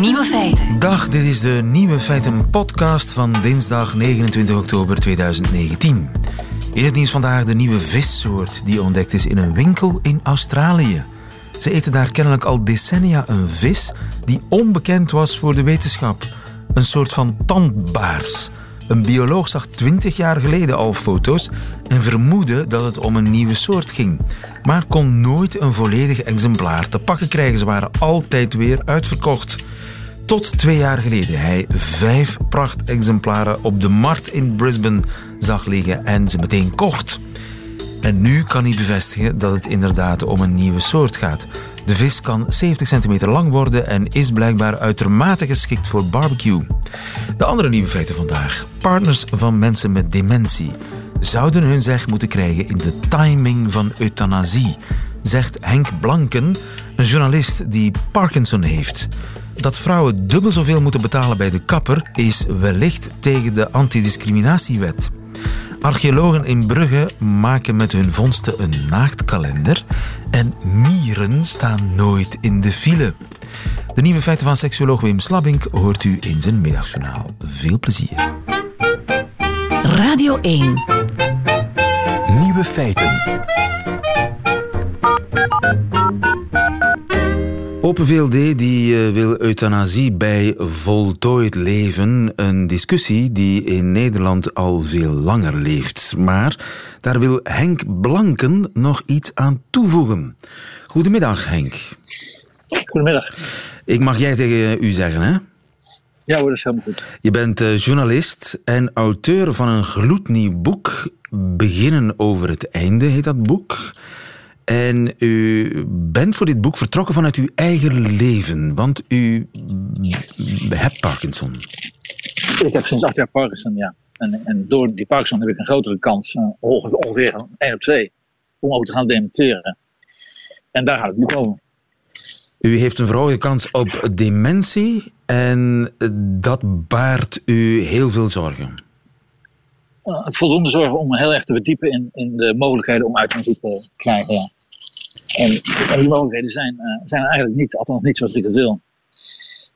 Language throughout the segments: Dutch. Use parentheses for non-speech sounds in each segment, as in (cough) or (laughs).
Nieuwe feiten. Dag, dit is de Nieuwe Feiten podcast van dinsdag 29 oktober 2019. In het nieuws vandaag de nieuwe vissoort die ontdekt is in een winkel in Australië. Ze eten daar kennelijk al decennia een vis die onbekend was voor de wetenschap. Een soort van tandbaars. Een bioloog zag 20 jaar geleden al foto's en vermoedde dat het om een nieuwe soort ging, maar kon nooit een volledig exemplaar te pakken krijgen. Ze waren altijd weer uitverkocht. Tot twee jaar geleden hij vijf prachtexemplaren op de markt in Brisbane zag liggen en ze meteen kocht. En nu kan hij bevestigen dat het inderdaad om een nieuwe soort gaat. De vis kan 70 centimeter lang worden en is blijkbaar uitermate geschikt voor barbecue. De andere nieuwe feiten vandaag. Partners van mensen met dementie zouden hun zeg moeten krijgen in de timing van euthanasie, zegt Henk Blanken, een journalist die Parkinson heeft. Dat vrouwen dubbel zoveel moeten betalen bij de kapper is wellicht tegen de antidiscriminatiewet. Archeologen in Brugge maken met hun vondsten een naaktkalender en mieren staan nooit in de file. De nieuwe feiten van seksuoloog Wim Slabbink hoort u in zijn middagjournaal. Veel plezier. Radio 1. Nieuwe feiten. Open VLD die eh, wil euthanasie bij voltooid leven. Een discussie die in Nederland al veel langer leeft. Maar daar wil Henk Blanken nog iets aan toevoegen. Goedemiddag, Henk. Goedemiddag. Ik mag jij tegen u zeggen, hè? Ja hoor, dat is helemaal goed. Je bent eh, journalist en auteur van een gloednieuw boek. Beginnen over het einde heet dat boek. En u bent voor dit boek vertrokken vanuit uw eigen leven, want u hebt Parkinson. Ik heb sinds acht jaar Parkinson, ja. En, en door die Parkinson heb ik een grotere kans, uh, ongeveer 1 op 2, om ook te gaan dementeren. En daar gaat het boek over. U heeft een verhoogde kans op dementie en dat baart u heel veel zorgen. Voldoende zorgen om heel erg te verdiepen in, in de mogelijkheden om euthanasie te krijgen. En, en, die mogelijkheden zijn, uh, zijn eigenlijk niet, althans niet zoals ik het wil.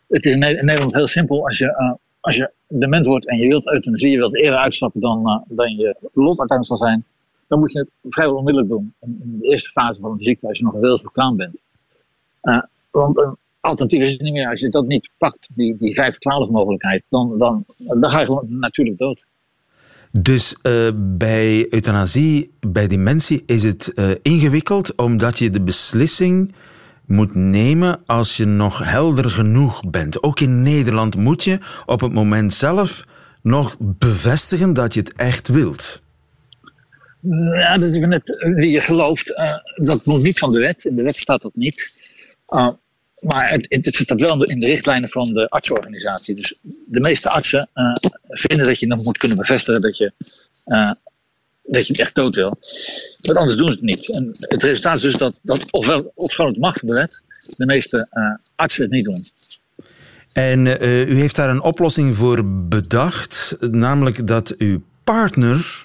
Het is in Nederland heel simpel. Als je, uh, als je dement wordt en je wilt euthanasie, je wilt eerder uitstappen dan, dan je lot uiteindelijk zal zijn, dan moet je het vrijwel onmiddellijk doen. In, de eerste fase van de ziekte, als je nog wilsbekwaam bent. Want een alternatief is het niet meer. Als je dat niet pakt, die, die 5-12 mogelijkheid, dan, dan, dan ga je gewoon natuurlijk dood. Dus uh, bij euthanasie, bij dementie, is het uh, ingewikkeld omdat je de beslissing moet nemen als je nog helder genoeg bent. Ook in Nederland moet je op het moment zelf nog bevestigen dat je het echt wilt. Ja, dat is net wie je gelooft. Uh, dat moet niet van de wet. In de wet staat dat niet. Maar het, het, staat wel in de richtlijnen van de artsorganisatie. Dus de meeste artsen uh, vinden dat je nog moet kunnen bevestigen dat je, uh, dat je het echt dood wil. Want anders doen ze het niet. En het resultaat is dus dat, dat ofwel, ofschoon het mag wet, de meeste uh, artsen het niet doen. En u heeft daar een oplossing voor bedacht, namelijk dat uw partner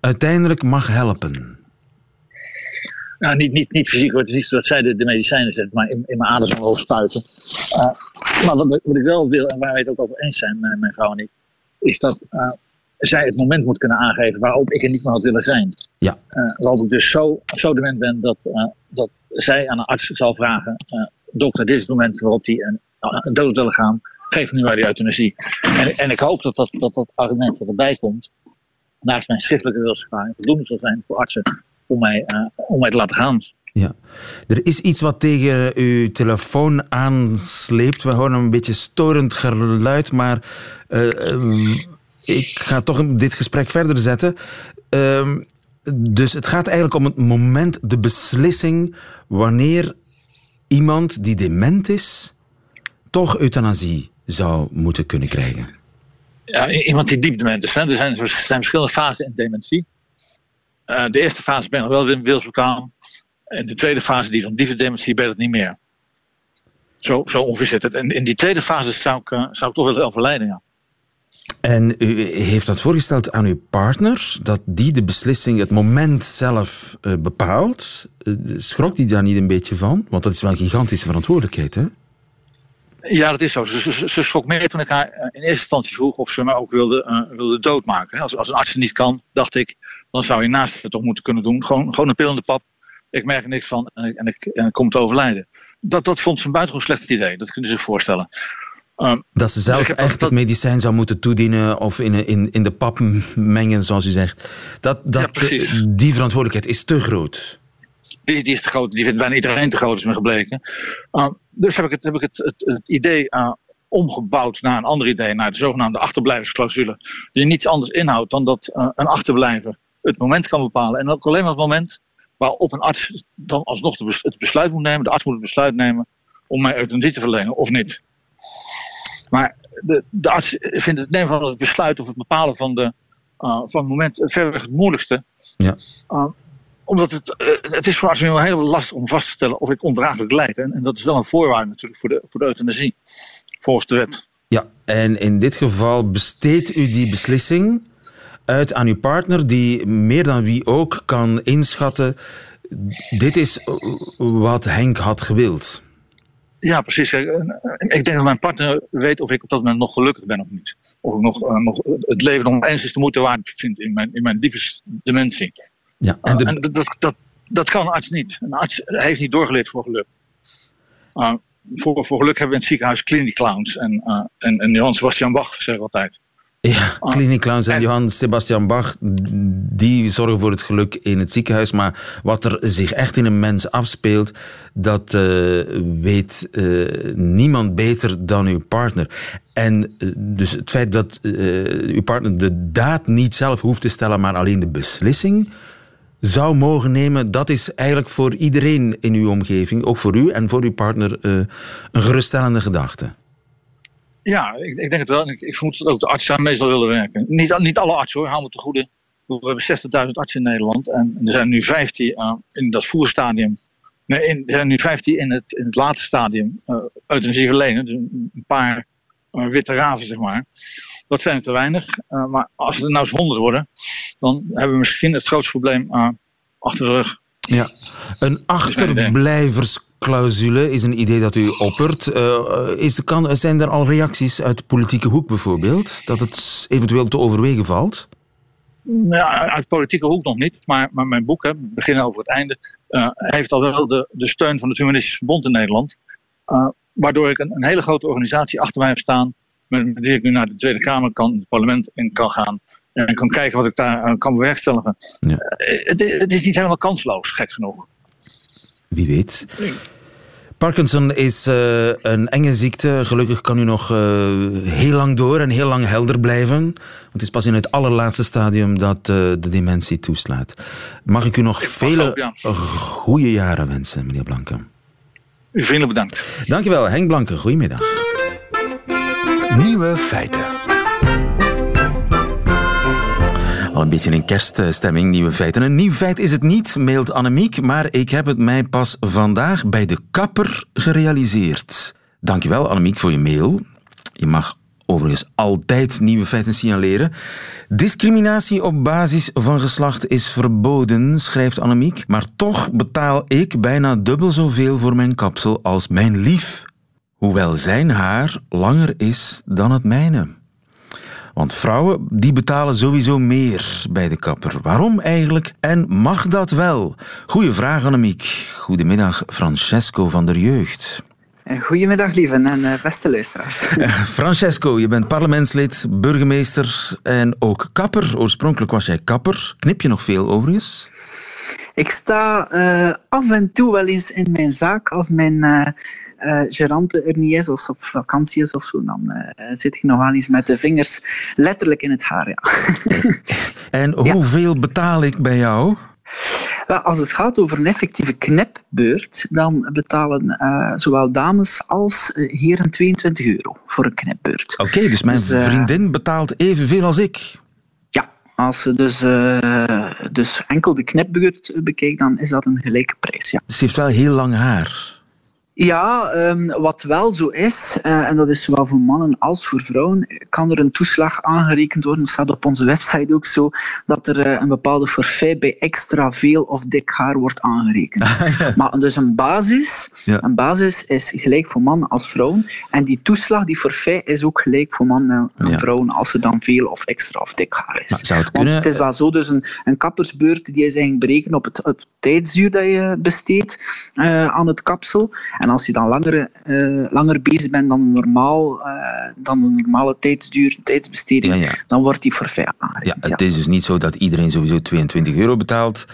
uiteindelijk mag helpen. Nou, niet, niet, niet fysiek, het is niet dat zij de, de medicijnen zet, maar in, in mijn aders omhoog spuiten. Uh, maar wat, wat, ik wel wil, en waar wij het ook over eens zijn, mijn, mijn vrouw en ik, is dat uh, zij het moment moet kunnen aangeven waarop ik er niet meer had willen zijn. Ja. Uh, waarop ik dus zo, zo dement ben dat, dat zij aan een arts zal vragen: dokter, dit is het moment waarop hij een, een dood willen gaan, geef nu maar die euthanasie. En, en ik hoop dat dat, dat, dat argument dat erbij komt, naast mijn schriftelijke wilsverklaring, voldoende zal zijn voor artsen om mij, uh, om mij te laten gaan. Ja, er is iets wat tegen uw telefoon aansleept. We horen een beetje storend geluid, maar uh, um, ik ga toch dit gesprek verder zetten. Uh, dus het gaat eigenlijk om het moment, de beslissing wanneer iemand die dement is, toch euthanasie zou moeten kunnen krijgen. Ja, iemand die diep dement is. Hè? Er zijn, er zijn verschillende fasen in dementie. Uh, de eerste fase ben ik nog wel wilsbekwaam. En de tweede fase, die van dementie, ben ik niet meer. Zo, zo ongeveer zit het. En in die tweede fase zou ik, uh, zou ik toch wel overlijden, ja. En u heeft dat voorgesteld aan uw partner, dat die de beslissing, het moment zelf uh, bepaalt. schrok die daar niet een beetje van? Want dat is wel een gigantische verantwoordelijkheid, hè? Ja, dat is zo. Ze, ze, ze schrok meer toen ik haar in eerste instantie vroeg of ze mij ook wilde, uh, wilde doodmaken. Als, als een arts het niet kan, dacht ik, dan zou je naast het toch moeten kunnen doen. Gewoon, gewoon een pil in de pap. Ik merk er niks van en ik, en ik, en ik kom te overlijden. Dat, dat vond ze een buitengewoon slecht idee. Dat kunnen ze zich voorstellen. Um, dat ze zelf dus echt dat, het medicijn zou moeten toedienen of in, in, in de pap mengen, zoals u zegt. Dat, dat, ja, die verantwoordelijkheid is te groot. Die, die is te groot. Die vindt bijna iedereen te groot, is me gebleken. Um, dus heb ik het, heb ik het, het, het idee uh, omgebouwd naar een ander idee, naar de zogenaamde achterblijversclausule. Die niets anders inhoudt dan dat uh, een achterblijver het moment kan bepalen. En ook alleen maar het moment waarop een arts dan alsnog het besluit moet nemen. De arts moet het besluit nemen om mij euthanasie te verlenen of niet. Maar de, de arts vindt het nemen van het besluit of het bepalen van, de, uh, van het moment verreweg het moeilijkste. Ja. Uh, omdat het, uh, het is voor artsen heel, heel lastig om vast te stellen of ik ondraaglijk lijd. En, en, dat is wel een voorwaarde natuurlijk voor de, voor de euthanasie, volgens de wet. Ja, en in dit geval besteedt u die beslissing uit aan uw partner, die meer dan wie ook kan inschatten: dit is wat Henk had gewild. Ja, precies. Ik denk dat mijn partner weet of ik op dat moment nog gelukkig ben of niet. Of ik nog, uh, nog het leven nog eens is de moeite waard vind in mijn, in mijn diepste dimensie. Ja, en, de... uh, en dat, dat, dat kan een arts niet. Een arts heeft niet doorgeleerd voor geluk. Uh, voor, voor geluk hebben we in het ziekenhuis clinic clowns. En, en, en Johan Sebastian Bach zeg altijd. Ja, Clinic Clowns en, Johan Sebastian Bach, die zorgen voor het geluk in het ziekenhuis. Maar wat er zich echt in een mens afspeelt, dat uh, weet uh, niemand beter dan uw partner. En uh, dus het feit dat uw partner de daad niet zelf hoeft te stellen, maar alleen de beslissing zou mogen nemen, dat is eigenlijk voor iedereen in uw omgeving, ook voor u en voor uw partner, een geruststellende gedachte. Ja, ik, ik, denk het wel. Ik, ik vermoed dat ook de artsen meestal willen werken. Niet, niet alle artsen hoor, hou me te goede. We hebben 60.000 artsen in Nederland en er zijn nu 15 uh, in dat voerstadium. Nee, in, er zijn nu 15 in het, in het late stadium uh, euthanasie. Dus een paar uh, witte raven, zeg maar. Dat zijn er te weinig. Uh, maar als er nou eens 100 worden, dan hebben we misschien het grootste probleem achter de rug. Ja, een achterblijvers clausule is een idee dat u oppert. Uh, is de kan, zijn er al reacties uit de politieke hoek bijvoorbeeld? Dat het eventueel te overwegen valt? Nou, uit politieke hoek nog niet. Maar, maar mijn boek, hè, beginnen over het einde, uh, heeft al wel de, de steun van het Humanistisch Verbond in Nederland. Uh, waardoor ik een, een, hele grote organisatie achter mij heb staan. Met, met die ik nu naar de Tweede Kamer kan, het parlement in kan gaan. En kan kijken wat ik daar kan bewerkstelligen. Ja. Het, het, is niet helemaal kansloos, gek genoeg. Wie weet. Parkinson is uh, een enge ziekte. Gelukkig kan u nog uh, heel lang door en heel lang helder blijven. Want het is pas in het allerlaatste stadium dat uh, de dementie toeslaat. Mag ik u nog ik vele goede jaren wensen, meneer Blanke? U vriendelijk bedankt. Dankjewel, Henk Blanke. Goedemiddag. Nieuwe feiten. Al een beetje in kerststemming, nieuwe feiten. Een nieuw feit is het niet, mailt Annemiek, maar ik heb het mij pas vandaag bij de kapper gerealiseerd. Dankjewel Annemiek voor je mail. Je mag overigens altijd nieuwe feiten signaleren. Discriminatie op basis van geslacht is verboden, schrijft Annemiek, maar toch betaal ik bijna dubbel zoveel voor mijn kapsel als mijn lief. Hoewel zijn haar langer is dan het mijne. Want vrouwen die betalen sowieso meer bij de kapper. Waarom eigenlijk? En mag dat wel? Goeie vraag, Annemiek. Goedemiddag, Francesco van der Jeugd. Goedemiddag, lieve en eh, beste luisteraars. (laughs) (laughs) Francesco, je bent parlementslid, burgemeester en ook kapper. Oorspronkelijk was jij kapper. Knip je nog veel overigens? Ik sta uh, af en toe wel eens in mijn zaak als mijn uh, uh, gerante er niet is of op vakantie is of zo. Dan zit ik nog wel eens met de vingers letterlijk in het haar. Ja. (laughs) en hoeveel betaal ik bij jou? Wel, als het gaat over een effectieve knipbeurt, dan betalen zowel dames als heren 22 euro voor een knipbeurt. Oké, okay, dus mijn dus, vriendin betaalt evenveel als ik. Als ze dus, uh, dus enkel de knipbeurt bekijkt, dan is dat een gelijke prijs. Ja. Ze heeft wel heel lang haar. Ja, um, wat wel zo is, uh, en dat is zowel voor mannen als voor vrouwen, kan er een toeslag aangerekend worden. Het staat op onze website ook zo, dat er uh, een bepaalde forfait bij extra veel of dik haar wordt aangerekend. (laughs) maar dus een basis, ja. een basis is gelijk voor mannen als vrouwen. En die toeslag, die forfait, is ook gelijk voor mannen en ja. vrouwen als er dan veel of extra of dik haar is. zou het kunnen? Want het is wel zo, dus een, een kappersbeurt die is eigenlijk berekend op het, op het tijdsduur dat je besteedt uh, aan het kapsel. En als je dan langer, uh, langer bezig bent dan, normaal, uh, dan de normale tijdsduur, tijdsbesteding, Ja, ja. dan wordt die forfait. Ja, het is dus niet zo dat iedereen sowieso 22 euro betaalt.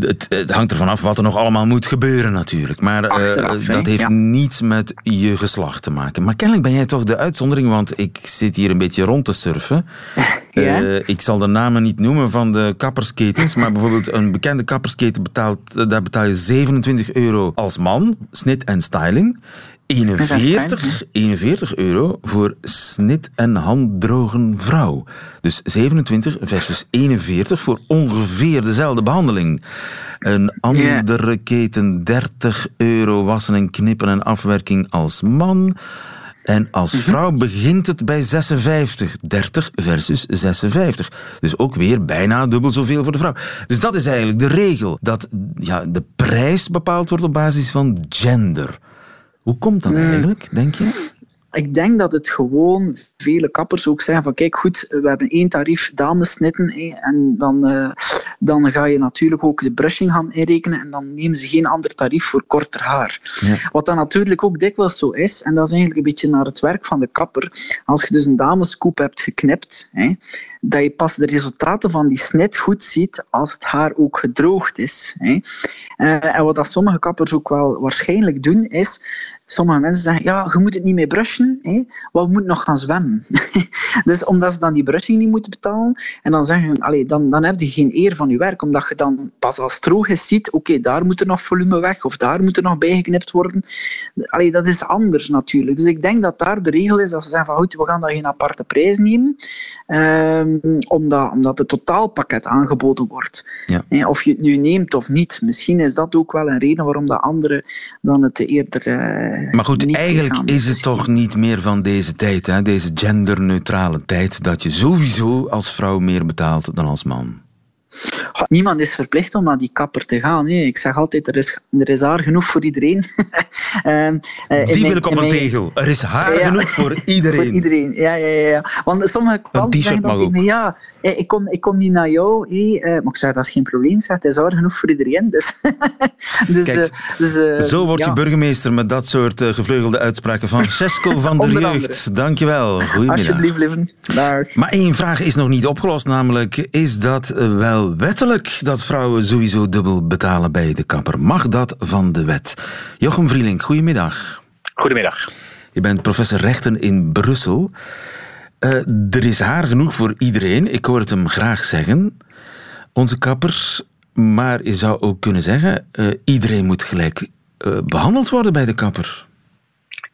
Het, het hangt ervan af wat er nog allemaal moet gebeuren natuurlijk. Maar Achteraf, hè, dat heeft ja. niets met je geslacht te maken. Maar kennelijk ben jij toch de uitzondering, want ik zit hier een beetje rond te surfen. (laughs) Ja. Uh, ik zal de namen niet noemen van de kappersketens, maar bijvoorbeeld een bekende kappersketen betaalt, daar betaal je 27 euro als man, snit en styling. 41, 41 euro voor snit en handdrogen vrouw. Dus 27 versus 41 voor ongeveer dezelfde behandeling. Een andere yeah. keten 30 euro wassen en knippen en afwerking als man. En als vrouw begint het bij 56. 30 versus 56. Dus ook weer bijna dubbel zoveel voor de vrouw. Dus dat is eigenlijk de regel. Dat ja, de prijs bepaald wordt op basis van gender. Hoe komt dat eigenlijk, denk je? Ik denk dat het gewoon vele kappers ook zeggen van kijk goed, we hebben één tarief damesnitten en dan, uh, dan ga je natuurlijk ook de brushing gaan inrekenen en dan nemen ze geen ander tarief voor korter haar. Ja. Wat dan natuurlijk ook dikwijls zo is, en dat is eigenlijk een beetje naar het werk van de kapper, als je dus een dameskoep hebt geknipt, hè, dat je pas de resultaten van die snit goed ziet als het haar ook gedroogd is. Hè. Uh, en wat dat sommige kappers ook wel waarschijnlijk doen, is sommige mensen zeggen, ja, je moet het niet meer brushen, hè, want we moeten nog gaan zwemmen. (laughs) dus omdat ze dan die brushing niet moeten betalen, en dan zeggen ze, allee, dan, dan heb je geen eer van je werk, omdat je dan pas als het droog is ziet, oké, okay, daar moet er nog volume weg, of daar moet er nog bijgeknipt worden. Allee, dat is anders natuurlijk. Dus ik denk dat daar de regel is, dat ze zeggen van, goed, we gaan daar geen aparte prijs nemen, um, omdat, omdat het totaalpakket aangeboden wordt. Ja. Of je het nu neemt of niet. Misschien is dat ook wel een reden waarom de anderen dan het eerder... Uh, maar goed, eigenlijk is het toch niet meer van deze tijd, hè? deze genderneutrale tijd, dat je sowieso als vrouw meer betaalt dan als man. Niemand is verplicht om naar die kapper te gaan. Hè. Ik zeg altijd, er is, er is haar genoeg voor iedereen. (laughs) um, uh, die wil ik op een mijn... tegel. Er is haar ja. genoeg voor iedereen. (laughs) voor iedereen, ja, ja, ja. Want sommige klanten zeggen dan tegen me, ja, ik kom, ik kom niet naar jou. Hey, uh, maar ik zeg, dat is geen probleem. Zeg, het is haar genoeg voor iedereen. Dus, (laughs) dus, Kijk, uh, dus, zo word je ja. burgemeester met dat soort gevleugelde uitspraken van Francesco van der Jeugd. Dankjewel. Goedemiddag. Alsjeblieft, lieven. Dag. Maar één vraag is nog niet opgelost, namelijk, is dat wel wettelijk dat vrouwen sowieso dubbel betalen bij de kapper? Mag dat van de wet? Jochem Vrielink, goedemiddag. Goedemiddag. Je bent professor rechten in Brussel. Uh, er is haar genoeg voor iedereen. Ik hoor het hem graag zeggen. Onze kapper. Maar je zou ook kunnen zeggen, uh, iedereen moet gelijk uh, behandeld worden bij de kapper.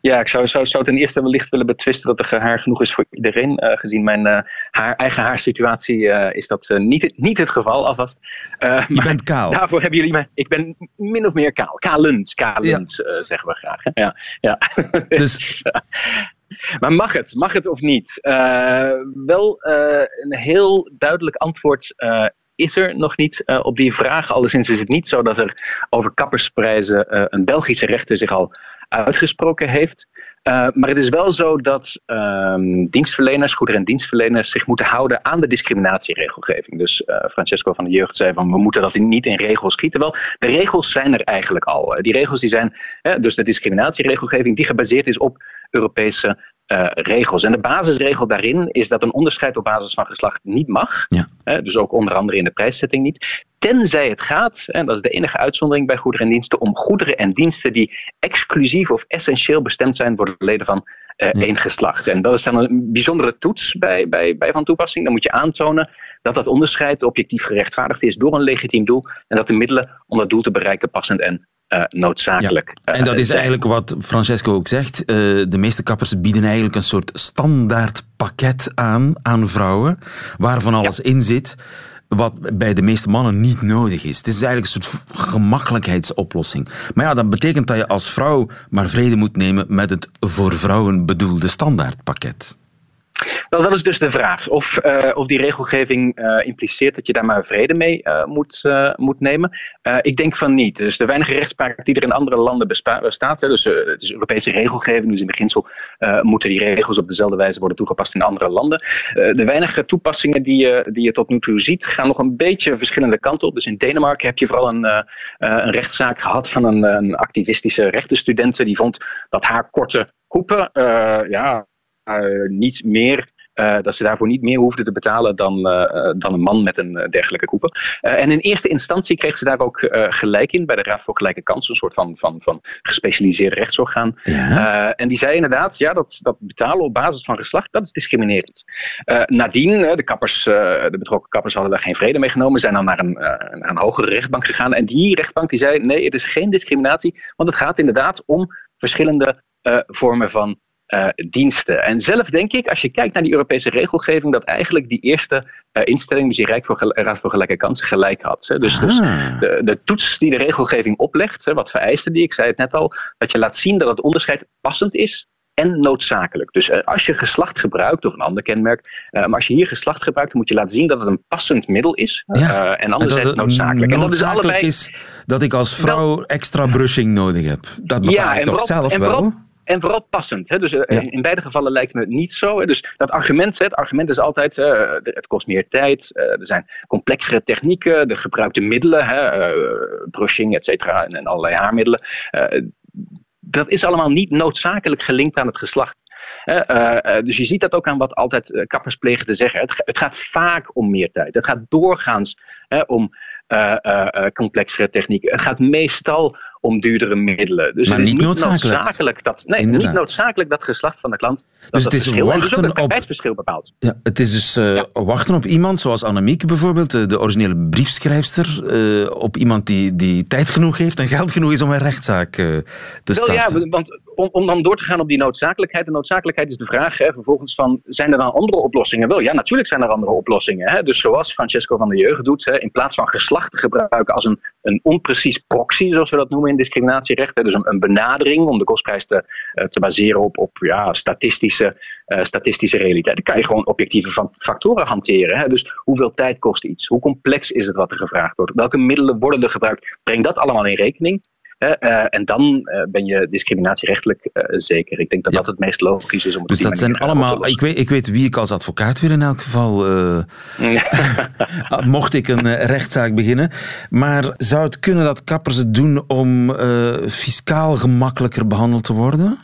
Ja, ik zou, zou, zou ten eerste wellicht willen betwisten dat er haar genoeg is voor iedereen. Uh, gezien mijn uh, haar, eigen haarsituatie uh, is dat niet, niet het geval alvast. Je bent kaal. Daarvoor hebben jullie me. Ik ben min of meer kaal. Kalend ja. zeggen we graag. Hè? Ja, ja. (laughs) Dus... (laughs) maar mag het? Mag het of niet? wel een heel duidelijk antwoord is er nog niet uh, op die vraag. Alleszins is het niet zo dat er over kappersprijzen uh, een Belgische rechter zich al uitgesproken heeft. Uh, maar het is wel zo dat um, dienstverleners, goederen- en dienstverleners zich moeten houden aan de discriminatieregelgeving. Dus Francesco van de Jeugd zei van we moeten dat niet in regels schieten. Wel, de regels zijn er eigenlijk al. die regels die zijn, dus de discriminatieregelgeving die gebaseerd is op Europese uh, regels. En de basisregel daarin is dat een onderscheid op basis van geslacht niet mag. Ja. Dus ook onder andere in de prijszetting niet. Tenzij het gaat, en dat is de enige uitzondering bij goederen en diensten, om goederen en diensten die exclusief of essentieel bestemd zijn voor de leden van ja. één geslacht. En dat is dan een bijzondere toets bij, bij, bij van toepassing. Dan moet je aantonen dat dat onderscheid objectief gerechtvaardigd is door een legitiem doel en dat de middelen om dat doel te bereiken passend en uh, noodzakelijk. Ja. En dat is eigenlijk wat Francesco ook zegt. Uh, de meeste kappers bieden eigenlijk een soort standaard pakket aan aan vrouwen, waarvan alles ja. in zit. Wat bij de meeste mannen niet nodig is. Het is eigenlijk een soort gemakkelijkheidsoplossing. Maar ja, dat betekent dat je als vrouw maar vrede moet nemen met het voor vrouwen bedoelde standaardpakket. Wel, dat is dus de vraag. Of, uh, of die regelgeving uh, impliceert dat je daar maar vrede mee uh, moet, moet nemen. ik denk van niet. Dus de weinige rechtspraak die er in andere landen bestaat. Hè, dus het is Europese regelgeving. Dus in beginsel moeten die regels op dezelfde wijze worden toegepast in andere landen. de weinige toepassingen die je, die je tot nu toe ziet, gaan nog een beetje verschillende kanten op. Dus in Denemarken heb je vooral een, een rechtszaak gehad van een, een activistische rechtenstudenten. Die vond dat haar korte koepen ja, niet meer uh, dat ze daarvoor niet meer hoefden te betalen dan, uh, dan een man met een dergelijke koepen. en in eerste instantie kreeg ze daar ook gelijk in bij de Raad voor Gelijke Kansen, een soort van, van, van gespecialiseerd rechtsorgaan. Ja. en die zei inderdaad, ja, dat, dat betalen op basis van geslacht, dat is discriminerend. nadien, de, kappers, de betrokken kappers hadden daar geen vrede mee genomen, zijn dan naar een, naar een hogere rechtbank gegaan. En die rechtbank die zei, nee, het is geen discriminatie, want het gaat inderdaad om verschillende vormen van uh, diensten. En zelf denk ik, als je kijkt naar die Europese regelgeving, dat eigenlijk die eerste uh, instelling, dus die Rijk voor Raad voor Gelijke Kansen, gelijk had. Hè. Dus, dus ah. de, de, toets die de regelgeving oplegt, hè, wat vereisten die, ik zei het net al, dat je laat zien dat het onderscheid passend is en noodzakelijk. Dus uh, als je geslacht gebruikt, of een ander kenmerk, maar als je hier geslacht gebruikt, dan moet je laten zien dat het een passend middel is. Ja. Uh, en anderzijds noodzakelijk. En dat is allebei. is dat ik als vrouw extra brushing nodig heb. Dat bepaal ja, ik toch zelf wel? En vooral passend. Hè? Dus uh, in beide gevallen lijkt me het niet zo. Hè? Dus dat argument, hè, het argument is altijd: uh, het kost meer tijd, uh, er zijn complexere technieken, de gebruikte middelen, hè, brushing, et cetera, en, en, allerlei haarmiddelen. dat is allemaal niet noodzakelijk gelinkt aan het geslacht. dus je ziet dat ook aan wat altijd kappers plegen te zeggen. Het, het, gaat vaak om meer tijd. Het gaat doorgaans om complexere technieken. Het gaat meestal om duurdere middelen. Dus maar het is niet noodzakelijk. noodzakelijk dat, nee, niet noodzakelijk dat geslacht van de klant dat dus het is verschil, wachten en dus ook het bepaalt. Ja, het is dus uh, ja. wachten op iemand, zoals Annemieke bijvoorbeeld, de originele briefschrijfster, uh, op iemand die, die tijd genoeg heeft en geld genoeg is om een rechtszaak uh, te starten. Wel ja, want om, om dan door te gaan op die noodzakelijkheid. De noodzakelijkheid is de vraag hè, vervolgens van, zijn er dan andere oplossingen? Wel, ja, natuurlijk zijn er andere oplossingen. Hè? Dus zoals Francesco van der Jeugd doet, hè, in plaats van geslacht te gebruiken als een, een onprecies proxy, zoals we dat noemen in discriminatierecht. Hè, dus een, een benadering om de kostprijs te, uh, te baseren op, op ja, statistische, uh, statistische realiteit. Dan kan je gewoon objectieve factoren hanteren. Hè? Dus hoeveel tijd kost iets? Hoe complex is het wat er gevraagd wordt? Welke middelen worden er gebruikt? Breng dat allemaal in rekening. Uh, en dan uh, ben je discriminatierechtelijk uh, zeker. Ik denk dat ja. dat het meest logisch is om het Dus dat zijn allemaal. Ik weet, ik weet wie ik als advocaat wil in elk geval. (laughs) mocht ik een rechtszaak beginnen. Maar zou het kunnen dat kappers het doen om fiscaal gemakkelijker behandeld te worden?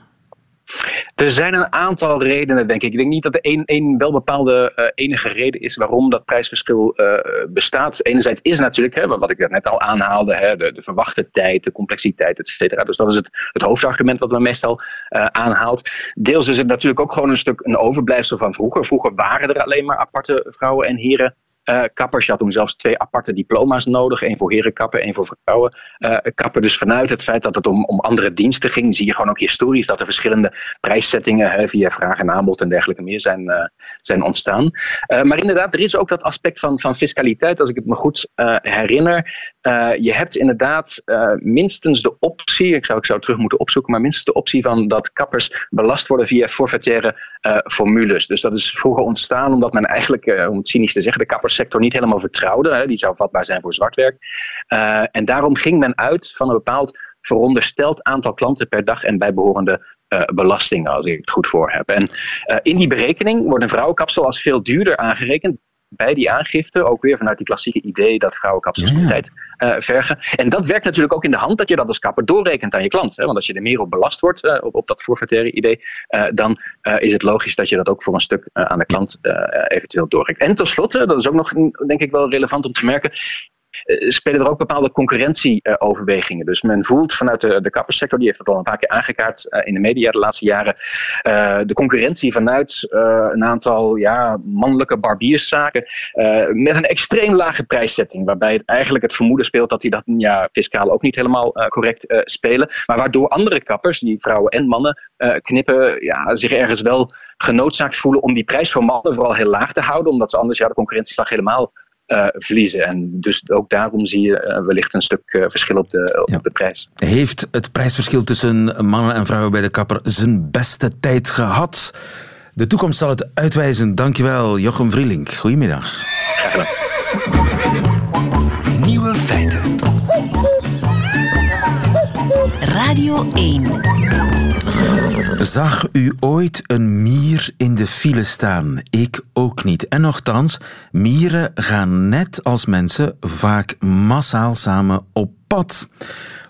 Er zijn een aantal redenen, denk ik. Ik denk niet dat er één, één wel bepaalde uh, enige reden is waarom dat prijsverschil uh, bestaat. Enerzijds is natuurlijk, hè, wat ik net al aanhaalde, hè, de, de, verwachte tijd, de complexiteit, et cetera. Dus dat is het, het hoofdargument wat men meestal uh, aanhaalt. Deels is het natuurlijk ook gewoon een stuk een overblijfsel van vroeger. Vroeger waren er alleen maar aparte vrouwen en heren uh, kappers. Je had toen zelfs twee aparte diploma's nodig. één voor herenkappen, één voor vrouwen uh. Dus vanuit het feit dat het om, om andere diensten ging, zie je gewoon ook historisch dat er verschillende prijszettingen hè, via vraag en aanbod en dergelijke meer zijn, uh, zijn ontstaan. maar inderdaad, er is ook dat aspect van, van fiscaliteit, als ik het me goed herinner. je hebt inderdaad minstens de optie, ik zou, ik zou terug moeten opzoeken, maar minstens de optie van dat kappers belast worden via forfaitaire formules. Dus dat is vroeger ontstaan omdat men eigenlijk, om het cynisch te zeggen, de kappers sector niet helemaal vertrouwde. Hè, die zou vatbaar zijn voor zwartwerk. Uh, en daarom ging men uit van een bepaald verondersteld aantal klanten per dag en bijbehorende uh, belastingen, als ik het goed voor heb. En uh, in die berekening wordt een vrouwenkapsel als veel duurder aangerekend bij die aangifte. Ook weer vanuit die klassieke idee dat vrouwenkapsels ja, ja. tijd uh, vergen. En dat werkt natuurlijk ook in de hand dat je dat als kapper doorrekent aan je klant. Hè? Want als je er meer op belast wordt, uh, op, op dat forfaitaire idee, uh, dan is het logisch dat je dat ook voor een stuk aan de klant eventueel doorrekent. En tenslotte, dat is ook nog denk ik wel relevant om te merken, eh, spelen er ook bepaalde concurrentieoverwegingen. Dus men voelt vanuit de, de kapperssector, die heeft dat al een paar keer aangekaart eh, in de media de laatste jaren, eh, de concurrentie vanuit een aantal ja, mannelijke barbierszaken met een extreem lage prijszetting, waarbij het eigenlijk het vermoeden speelt dat die dat ja, fiscaal ook niet helemaal correct spelen, maar waardoor andere kappers, die vrouwen en mannen knippen, ja, zich ergens wel genoodzaakt voelen om die prijs voor mannen vooral heel laag te houden, omdat ze anders ja, de concurrentieslag helemaal verliezen. En dus ook daarom zie je wellicht een stuk verschil op de, op de prijs. Heeft het prijsverschil tussen mannen en vrouwen bij de kapper zijn beste tijd gehad? De toekomst zal het uitwijzen. Dankjewel, Jochem Vrielink. Goedemiddag. Nieuwe feiten. Radio 1. Zag u ooit een mier in de file staan? Ik ook niet. En nochtans, mieren gaan net als mensen vaak massaal samen op pad.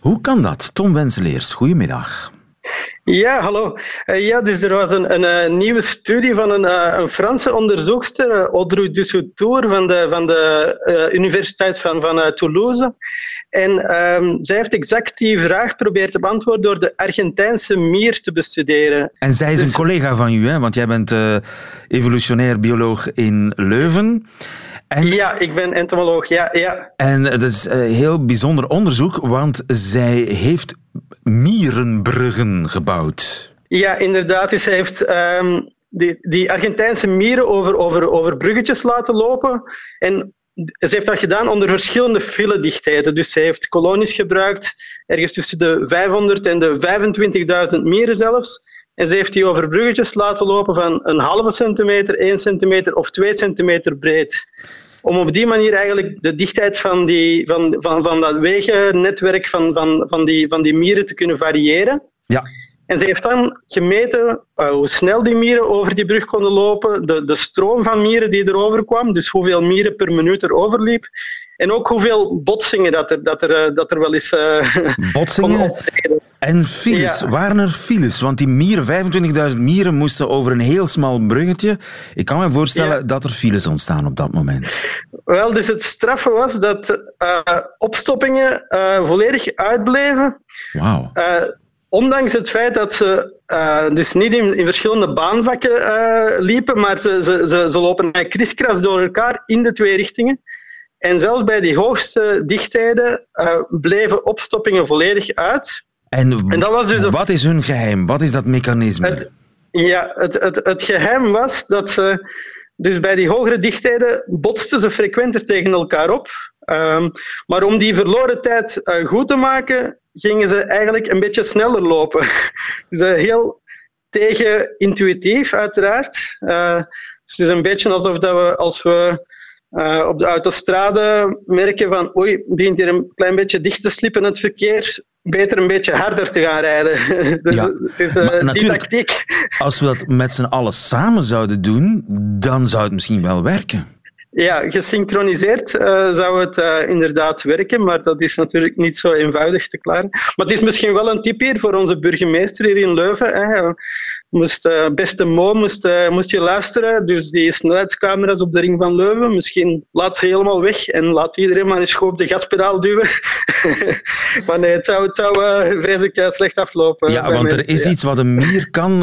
Hoe kan dat? Tom Wenseleers, goedemiddag. Ja, hallo. Uh, ja, dus er was een, een, eh, nieuwe studie van een, uh, een Franse onderzoekster, Audrey Dussoutour, van de, van de Universiteit van, van Toulouse. En um, zij heeft exact die vraag proberen te beantwoorden door de Argentijnse mier te bestuderen. En zij is een dus- collega van u, hè? want jij bent evolutionair bioloog in Leuven. En, ja, ik ben entomoloog, ja. ja. En dat is een heel bijzonder onderzoek, want zij heeft mierenbruggen gebouwd. Ja, inderdaad. Dus heeft um, die, die Argentijnse mieren over, over, over bruggetjes laten lopen. En ze heeft dat gedaan onder verschillende filedichtheden. Dus ze heeft kolonies gebruikt, ergens tussen de 500 en de 25.000 mieren zelfs. En ze heeft die over bruggetjes laten lopen van een halve centimeter, 1 centimeter of 2 centimeter breed om op die manier eigenlijk de dichtheid van, die, van, van, van dat wegennetwerk van, van, van, die, van die mieren te kunnen variëren. Ja. En ze heeft dan gemeten uh, hoe snel die mieren over die brug konden lopen, de, de stroom van mieren die erover kwam, dus hoeveel mieren per minuut er overliep. En ook hoeveel botsingen dat er, dat er, eh, dat er wel eens uh, (laughs) botsingen? En files. Waren er files? Want die mieren, 25.000 mieren, moesten over een heel smal bruggetje. Ik kan me voorstellen dat er files ontstaan op dat moment. Wel, dus het straffe was dat uh, opstoppingen volledig uitbleven. Wauw. ondanks het feit dat ze dus niet in, in verschillende baanvakken liepen, maar ze, ze, ze, ze lopen kriskras door elkaar in de twee richtingen. En zelfs bij die hoogste dichtheden uh, bleven opstoppingen volledig uit. En, en dat was dus wat is hun geheim? Wat is dat mechanisme? Het, ja, het, het, het geheim was dat ze... Dus bij die hogere dichtheden botsten ze frequenter tegen elkaar op. Um, maar om die verloren tijd uh, goed te maken, gingen ze eigenlijk een beetje sneller lopen. (laughs) dus uh, heel tegen-intuïtief, uiteraard. Uh, dus het is een beetje alsof dat we, als we uh, op de autostrade merken van oei, begint hier een klein beetje dicht te slippen het verkeer, beter een beetje harder te gaan rijden. (laughs) dus ja, het is uh, die tactiek. Als we dat met z'n allen samen zouden doen, dan zou het misschien wel werken. Ja, gesynchroniseerd uh, zou het uh, inderdaad werken, maar dat is natuurlijk niet zo eenvoudig te klaren. Maar het is misschien wel een tip hier voor onze burgemeester hier in Leuven. Hè moest, uh, beste Mo, moest, uh, moest je luisteren. Dus die snelheidscamera's op de ring van Leuven, misschien laat ze helemaal weg en laat iedereen maar eens goed op de gaspedaal duwen. (laughs) maar nee, het zou, het zou uh, vreselijk slecht aflopen. Ja, want er is iets wat een mier kan,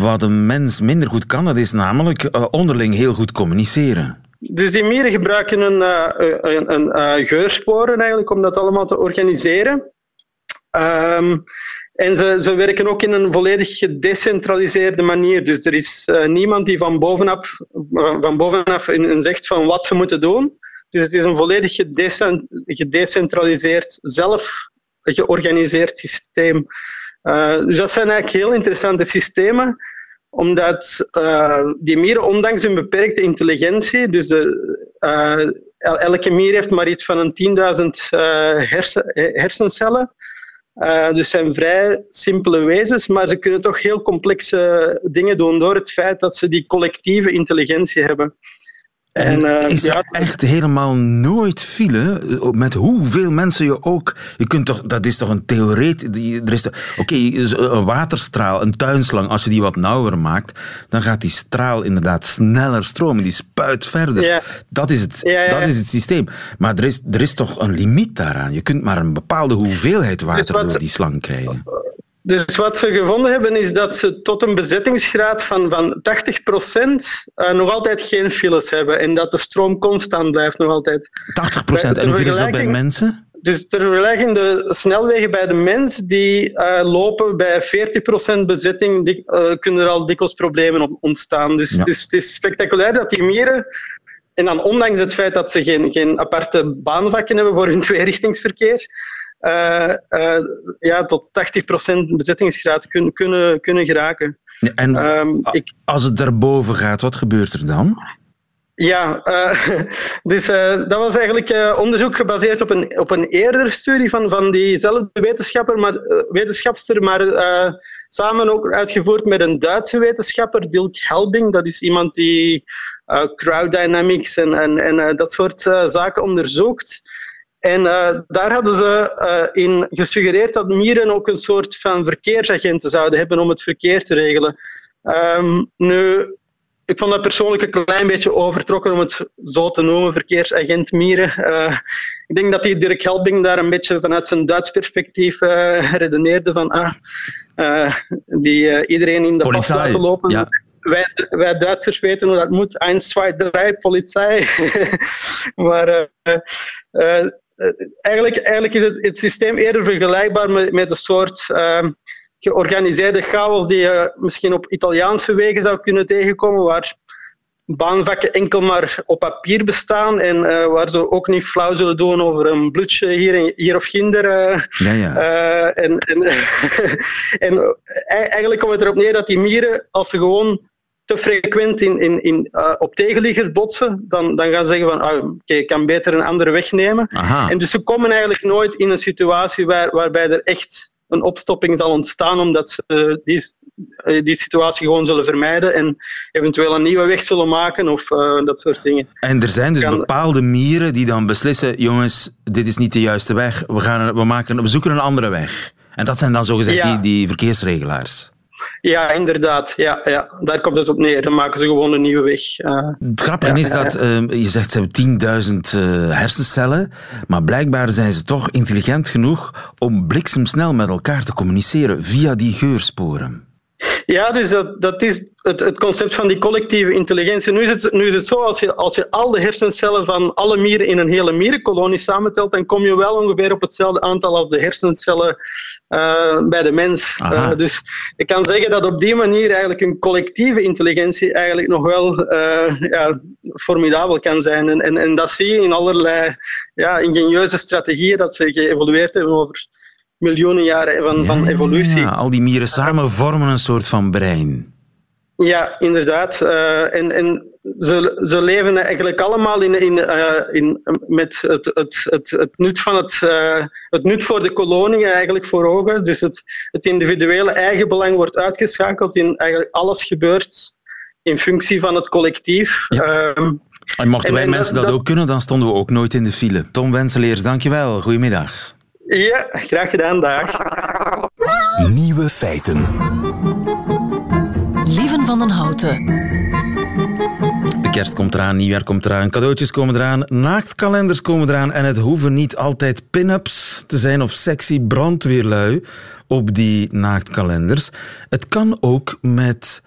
wat een mens minder goed kan. Dat is namelijk onderling heel goed communiceren. Dus die mieren gebruiken een, een, een, een geursporen eigenlijk om dat allemaal te organiseren. Um, en ze, ze werken ook in een volledig gedecentraliseerde manier. Dus er is uh, niemand die van bovenaf, van bovenaf in, in zegt van wat ze moeten doen. Dus het is een volledig gedecentraliseerd, zelf georganiseerd systeem. Uh, dus dat zijn eigenlijk heel interessante systemen, omdat uh, die mieren, ondanks hun beperkte intelligentie, dus de, elke mier heeft maar iets van een 10.000 hersen, hersencellen, uh, dus zijn vrij simpele wezens, maar ze kunnen toch heel complexe dingen doen door het feit dat ze die collectieve intelligentie hebben. En, uh, is er echt helemaal nooit file? Met hoeveel mensen je ook. Je kunt toch, dat is toch een theoretie. Oké, een waterstraal, een tuinslang, als je die wat nauwer maakt, dan gaat die straal inderdaad sneller stromen. Die spuit verder. Dat, is het, dat is het systeem. Maar er is, er is toch een limiet daaraan. Je kunt maar een bepaalde hoeveelheid water door die slang krijgen. Dus wat ze gevonden hebben is dat ze tot een bezettingsgraad van, van 80% uh, nog altijd geen files hebben en dat de stroom constant blijft nog altijd. 80%? En hoeveel is dat bij mensen? Dus ter vergelijking, de snelwegen bij de mens die uh, lopen bij 40% bezetting, die, uh, kunnen er al dikwijls problemen ontstaan. Dus het, is, het, is, spectaculair dat die mieren en dan ondanks het feit dat ze geen, geen aparte baanvakken hebben voor hun (laughs) tweerichtingsverkeer, ja, tot 80% bezettingsgraad kun, kunnen, kunnen geraken. En um, ik, als het daarboven gaat, wat gebeurt er dan? Ja, uh, (laughs) dus uh, dat was eigenlijk uh, onderzoek gebaseerd op een, op een eerdere studie van, van diezelfde wetenschapper, maar, wetenschapster, maar samen ook uitgevoerd met een Duitse wetenschapper, Dilk Helbing. Dat is iemand die crowd dynamics en, en, en dat soort zaken onderzoekt. En daar hadden ze in gesuggereerd dat mieren ook een soort van verkeersagenten zouden hebben om het verkeer te regelen. Um, nu, ik vond dat persoonlijk een klein beetje overtrokken om het zo te noemen, verkeersagent Mieren. Uh, ik denk dat die Dirk Helbing daar een beetje vanuit zijn Duits perspectief redeneerde van ah, die iedereen in de pas laten lopen. Ja. Wij, wij Duitsers weten hoe dat moet. 1, 2, 3, politie. (laughs) maar eigenlijk, eigenlijk is het, het systeem eerder vergelijkbaar met, met een soort georganiseerde chaos die je misschien op Italiaanse wegen zou kunnen tegenkomen, waar baanvakken enkel maar op papier bestaan en uh, waar ze ook niet flauw zullen doen over een bloedje hier, hier of ginder. Uh, ja, ja. Uh, en, en, (laughs) en eigenlijk komt het erop neer dat die mieren, als ze gewoon te frequent in, in, in, op tegenliggers botsen, dan, dan gaan ze zeggen van ah, oké, okay, ik kan beter een andere weg nemen. Aha. En dus ze komen eigenlijk nooit in een situatie waar, waarbij er echt een opstopping zal ontstaan, omdat ze die, die situatie gewoon zullen vermijden en eventueel een nieuwe weg zullen maken of uh, dat soort dingen. En er zijn dus kan... bepaalde mieren die dan beslissen, jongens, dit is niet de juiste weg, we, gaan, we, maken, we zoeken een andere weg. En dat zijn dan zogezegd ja. die, die verkeersregelaars. Ja, inderdaad. Ja, ja, daar komt het op neer. Dan maken ze gewoon een nieuwe weg. Uh, het grappige ja, is dat, uh, je zegt ze hebben 10.000 uh, hersencellen, maar blijkbaar zijn ze toch intelligent genoeg om bliksemsnel met elkaar te communiceren via die geursporen. Ja, dus dat, dat is het, het concept van die collectieve intelligentie. Nu is het, nu is het zo, als je, als je al de hersencellen van alle mieren in een hele mierenkolonie samentelt, dan kom je wel ongeveer op hetzelfde aantal als de hersencellen uh, bij de mens. Uh, dus ik kan zeggen dat op die manier eigenlijk een collectieve intelligentie eigenlijk nog wel uh, ja, formidabel kan zijn. En, en, en dat zie je in allerlei ja, ingenieuze strategieën dat ze geëvolueerd hebben over miljoenen jaren van, ja, van evolutie. Ja, al die mieren samen vormen een soort van brein. Ja, inderdaad. Uh, en en ze, ze leven eigenlijk allemaal in, in, uh, in, met het, het, het, het, nut van het, uh, het nut voor de kolonie eigenlijk voor ogen. Dus het, het individuele eigenbelang wordt uitgeschakeld in eigenlijk alles gebeurt in functie van het collectief. Ja. Um, en mochten wij en, mensen dat, dat, ook kunnen, dan stonden we ook nooit in de file. Tom Wenseleers, dankjewel. Goedemiddag. Ja, graag gedaan. Dag. Nieuwe feiten. Lieven van den Houten. De kerst komt eraan, nieuwjaar komt eraan, cadeautjes komen eraan, naaktkalenders komen eraan en het hoeven niet altijd pin-ups te zijn of sexy brandweerlui op die naaktkalenders. Het kan ook met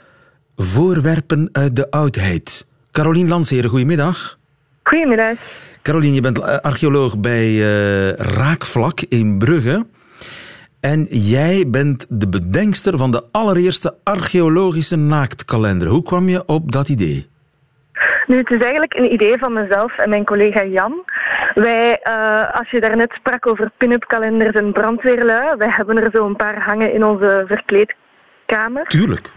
voorwerpen uit de oudheid. Carolien Landsheren, goedemiddag. Goedemiddag. Carolien, je bent archeoloog bij uh, Raakvlak in Brugge. En jij bent de bedenkster van de allereerste archeologische naaktkalender. Hoe kwam je op dat idee? Nu, het is eigenlijk een idee van mezelf en mijn collega Jan. Wij, uh, als je daarnet sprak over pin-up kalenders en brandweerlui, wij hebben er zo een paar hangen in onze verkleedkamer. Tuurlijk.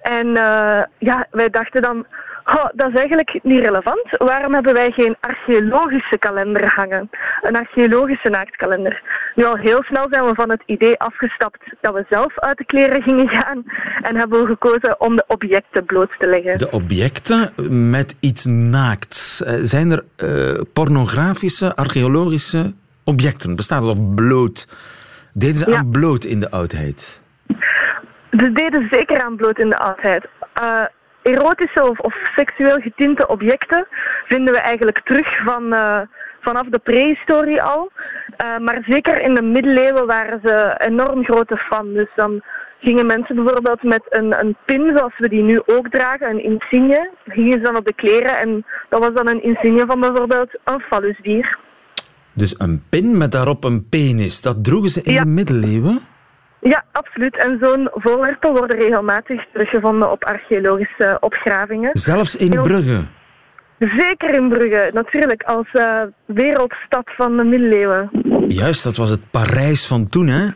En uh, ja, wij dachten dan, Oh, dat is eigenlijk niet relevant. Waarom hebben wij geen archeologische kalender hangen? Een archeologische naaktkalender. Nu al heel snel zijn we van het idee afgestapt dat we zelf uit de kleren gingen gaan en hebben we gekozen om de objecten bloot te leggen. De objecten met iets naakts. Zijn er uh, pornografische, archeologische objecten? Bestaat het of bloot? Deden ze ja. aan bloot in de oudheid? Ze deden zeker aan bloot in de oudheid. Uh, erotische of, of, seksueel getinte objecten vinden we eigenlijk terug van, uh, vanaf de prehistorie al. Uh, maar zeker in de middeleeuwen waren ze enorm grote fan. Dus dan gingen mensen bijvoorbeeld met een, een pin, zoals we die nu ook dragen, een insigne, gingen ze dan op de kleren en dat was dan een insigne van bijvoorbeeld een fallusdier. Dus een pin met daarop een penis, dat droegen ze in ja. de middeleeuwen? Ja, absoluut. En zo'n voorwerpen worden regelmatig teruggevonden op archeologische opgravingen. Zelfs in Brugge? Zeker in Brugge, natuurlijk, als uh, wereldstad van de middeleeuwen. Juist, dat was het Parijs van toen, hè?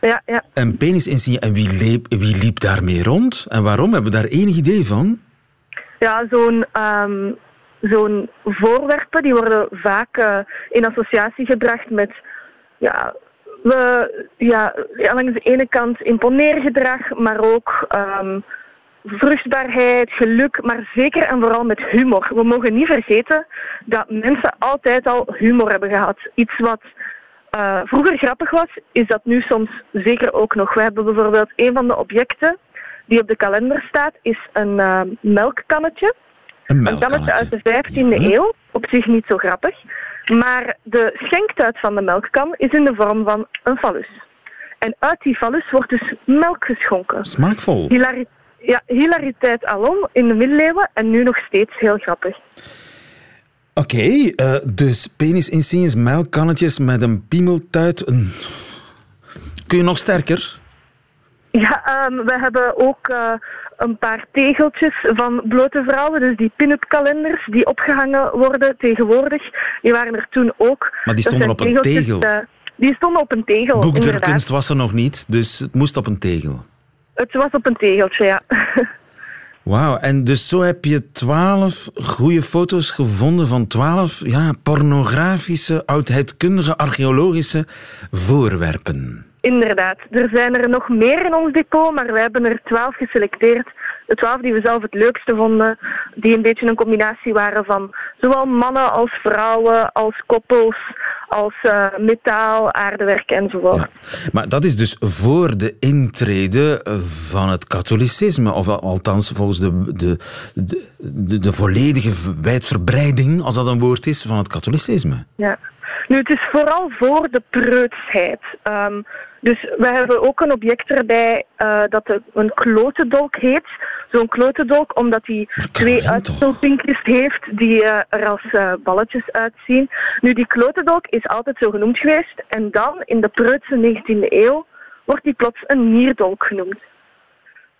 Ja, ja. En penisinsignia. En wie liep, wie liep daarmee rond? En waarom? Hebben we daar enig idee van? Ja, zo'n um, zo'n voorwerpen die worden vaak uh, in associatie gebracht met ja, we, ja, langs de ene kant imponeergedrag, maar ook um, vruchtbaarheid, geluk, maar zeker en vooral met humor. We mogen niet vergeten dat mensen altijd al humor hebben gehad. Iets wat uh, vroeger grappig was, is dat nu soms zeker ook nog. We hebben bijvoorbeeld een van de objecten die op de kalender staat, is een uh, melkkannetje. Een melkkannetje. Een uit de 15e eeuw. Op zich niet zo grappig. Maar de schenktuit van de melkkan is in de vorm van een fallus. En uit die fallus wordt dus melk geschonken. Smaakvol. Hilari ja, hilariteit alom in de middeleeuwen en nu nog steeds heel grappig. Oké, okay, uh, dus penisinsignes, melkkannetjes met een piemeltuit. Een... Kun je nog sterker? Ja, um, we hebben ook uh, een paar tegeltjes van blote vrouwen. Dus die pin-up kalenders die opgehangen worden tegenwoordig. Die waren er toen ook. Maar die stonden op een tegel? Uh, die stonden op een tegel, Boekdrukkunst was er nog niet, dus het moest op een tegel. Het was op een tegeltje, ja. (laughs) Wauw, en dus zo heb je twaalf goede foto's gevonden van twaalf ja, pornografische, oudheidkundige, archeologische voorwerpen. Inderdaad. Er zijn er nog meer in ons depot, maar we hebben er twaalf geselecteerd. De twaalf die we zelf het leukste vonden, die een beetje een combinatie waren van zowel mannen als vrouwen, als koppels, als uh, metaal, aardewerk enzovoort. Ja. Maar dat is dus voor de intrede van het katholicisme, of althans volgens de, de, de, de, volledige wijdverbreiding, als dat een woord is, van het katholicisme. Ja. Nu, het is vooral voor de preutsheid. Um, dus we hebben ook een object erbij uh, dat een klotendolk heet. Zo'n klotendolk omdat hij twee uitspulpinkjes heeft die uh, er als uh, balletjes uitzien. Nu, die klotendolk is altijd zo genoemd geweest. En dan, in de preutse 19e eeuw, wordt die plots een nierdolk genoemd.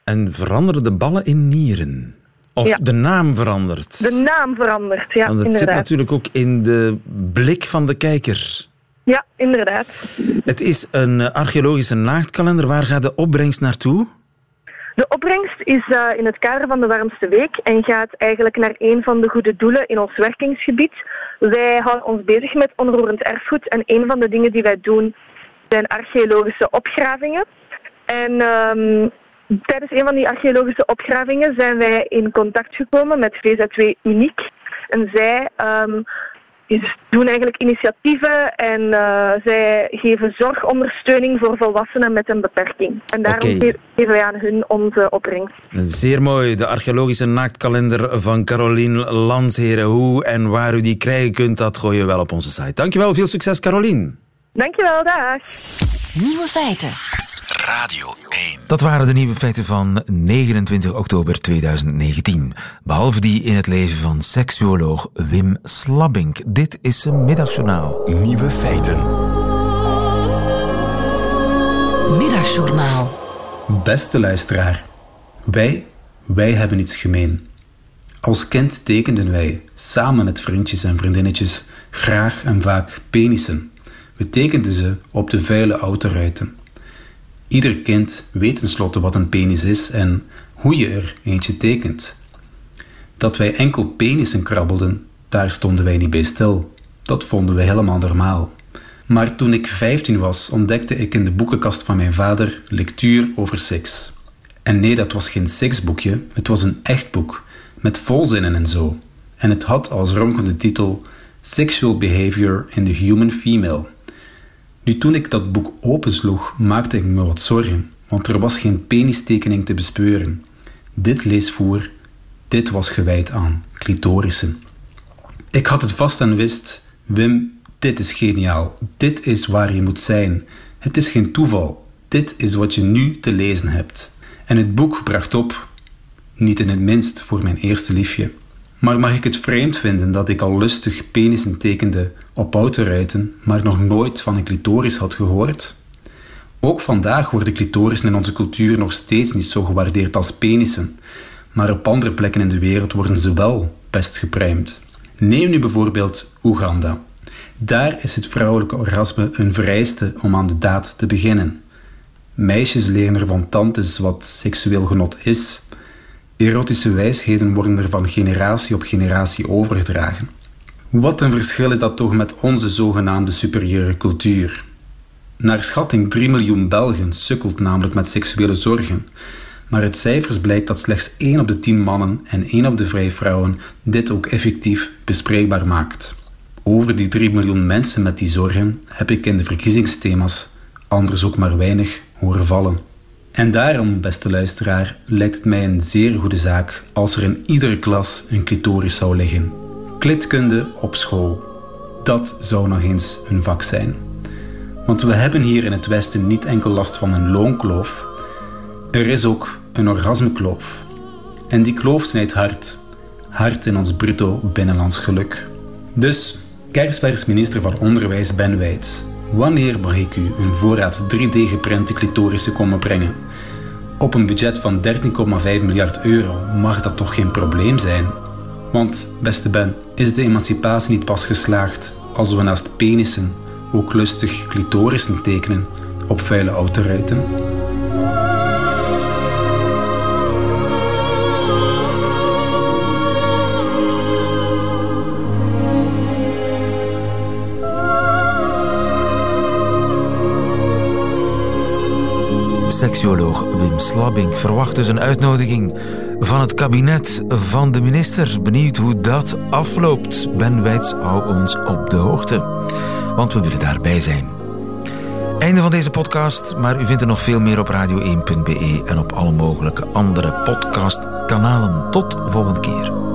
En veranderen de ballen in nieren? Of de naam verandert? De naam verandert, ja, Want het inderdaad. zit natuurlijk ook in de blik van de kijker. Ja, inderdaad. Het is een eh, archeologische naaktkalender. Waar gaat de opbrengst naartoe? De opbrengst is uh, in het kader van de warmste week en gaat eigenlijk naar een van de goede doelen in ons werkingsgebied. Wij houden ons bezig met onroerend erfgoed en een van de dingen die wij doen zijn archeologische opgravingen. En um, tijdens een van die archeologische opgravingen zijn wij in contact gekomen met VZW Uniek. En zij um, doen eigenlijk initiatieven en uh, zij geven zorgondersteuning voor volwassenen met een beperking. En daarom okay. geven wij aan hun onze opbrengst. Zeer mooi. De archeologische naaktkalender van Carolien Landsheren. Hoe en waar u die krijgen kunt, dat gooien we wel op onze site. Dankjewel. Veel succes, Carolien. Dankjewel. Dag. Nieuwe feiten. Radio 1. Dat waren de nieuwe feiten van 29 oktober 2019. Behalve die in het leven van seksuoloog Wim Slabbink. Dit is een middagjournaal. Nieuwe feiten. Middagjournaal. Beste luisteraar. Wij, wij hebben iets gemeen. Als kind tekenden wij, samen met vriendjes en vriendinnetjes, graag en vaak penissen. We tekenden ze op de vuile autoruiten. Ieder kind weet tenslotte wat een penis is en hoe je er eentje tekent. Dat wij enkel penissen krabbelden, daar stonden wij niet bij stil. Dat vonden we helemaal normaal. Maar toen ik 15 was, ontdekte ik in de boekenkast van mijn vader lectuur over seks. En nee, dat was geen seksboekje, het was een echt boek, met volzinnen en zo. En het had als ronkende titel Sexual Behavior in the Human Female. Nu, toen ik dat boek opensloeg, maakte ik me wat zorgen, want er was geen penistekening te bespeuren. Dit leesvoer, dit was gewijd aan clitorissen. Ik had het vast en wist, Wim, dit is geniaal, dit is waar je moet zijn. Het is geen toeval, dit is wat je nu te lezen hebt. En het boek bracht op, niet in het minst voor mijn eerste liefje. Maar mag ik het vreemd vinden dat ik al lustig penissen tekende op autoruiten, maar nog nooit van een clitoris had gehoord? Ook vandaag worden clitorissen in onze cultuur nog steeds niet zo gewaardeerd als penissen, maar op andere plekken in de wereld worden ze wel best geprijmd. Neem nu bijvoorbeeld Oeganda. Daar is het vrouwelijke orgasme een vereiste om aan de daad te beginnen. Meisjes leren er van tantes wat seksueel genot is. Erotische wijsheden worden er van generatie op generatie overgedragen. Wat een verschil is dat toch met onze zogenaamde superieure cultuur. Naar schatting 3 miljoen Belgen sukkelt namelijk met seksuele zorgen. Maar uit cijfers blijkt dat slechts 1 op de 10 mannen en 1 op de 5 vrouwen dit ook effectief bespreekbaar maakt. Over die 3 miljoen mensen met die zorgen heb ik in de verkiezingsthema's anders ook maar weinig horen vallen. En daarom, beste luisteraar, lijkt het mij een zeer goede zaak als er in iedere klas een clitoris zou liggen. Klitkunde op school. Dat zou nog eens een vak zijn. Want we hebben hier in het Westen niet enkel last van een loonkloof, er is ook een orgasmekloof. En die kloof snijdt hard. Hard in ons bruto binnenlands geluk. Dus, kerstvers minister van Onderwijs Ben Wijts. Wanneer mag ik u een voorraad 3D-geprinte clitorissen komen brengen? Op een budget van 13,5 miljard euro mag dat toch geen probleem zijn? Want, beste Ben, is de emancipatie niet pas geslaagd als we naast penissen ook lustig clitorissen tekenen op vuile autoruiten? Seksuoloog Wim Slabbing verwacht dus een uitnodiging van het kabinet van de minister. Benieuwd hoe dat afloopt. Ben Wijts, hou ons op de hoogte, want we willen daarbij zijn. Einde van deze podcast, maar u vindt er nog veel meer op radio1.be en op alle mogelijke andere podcastkanalen. Tot volgende keer.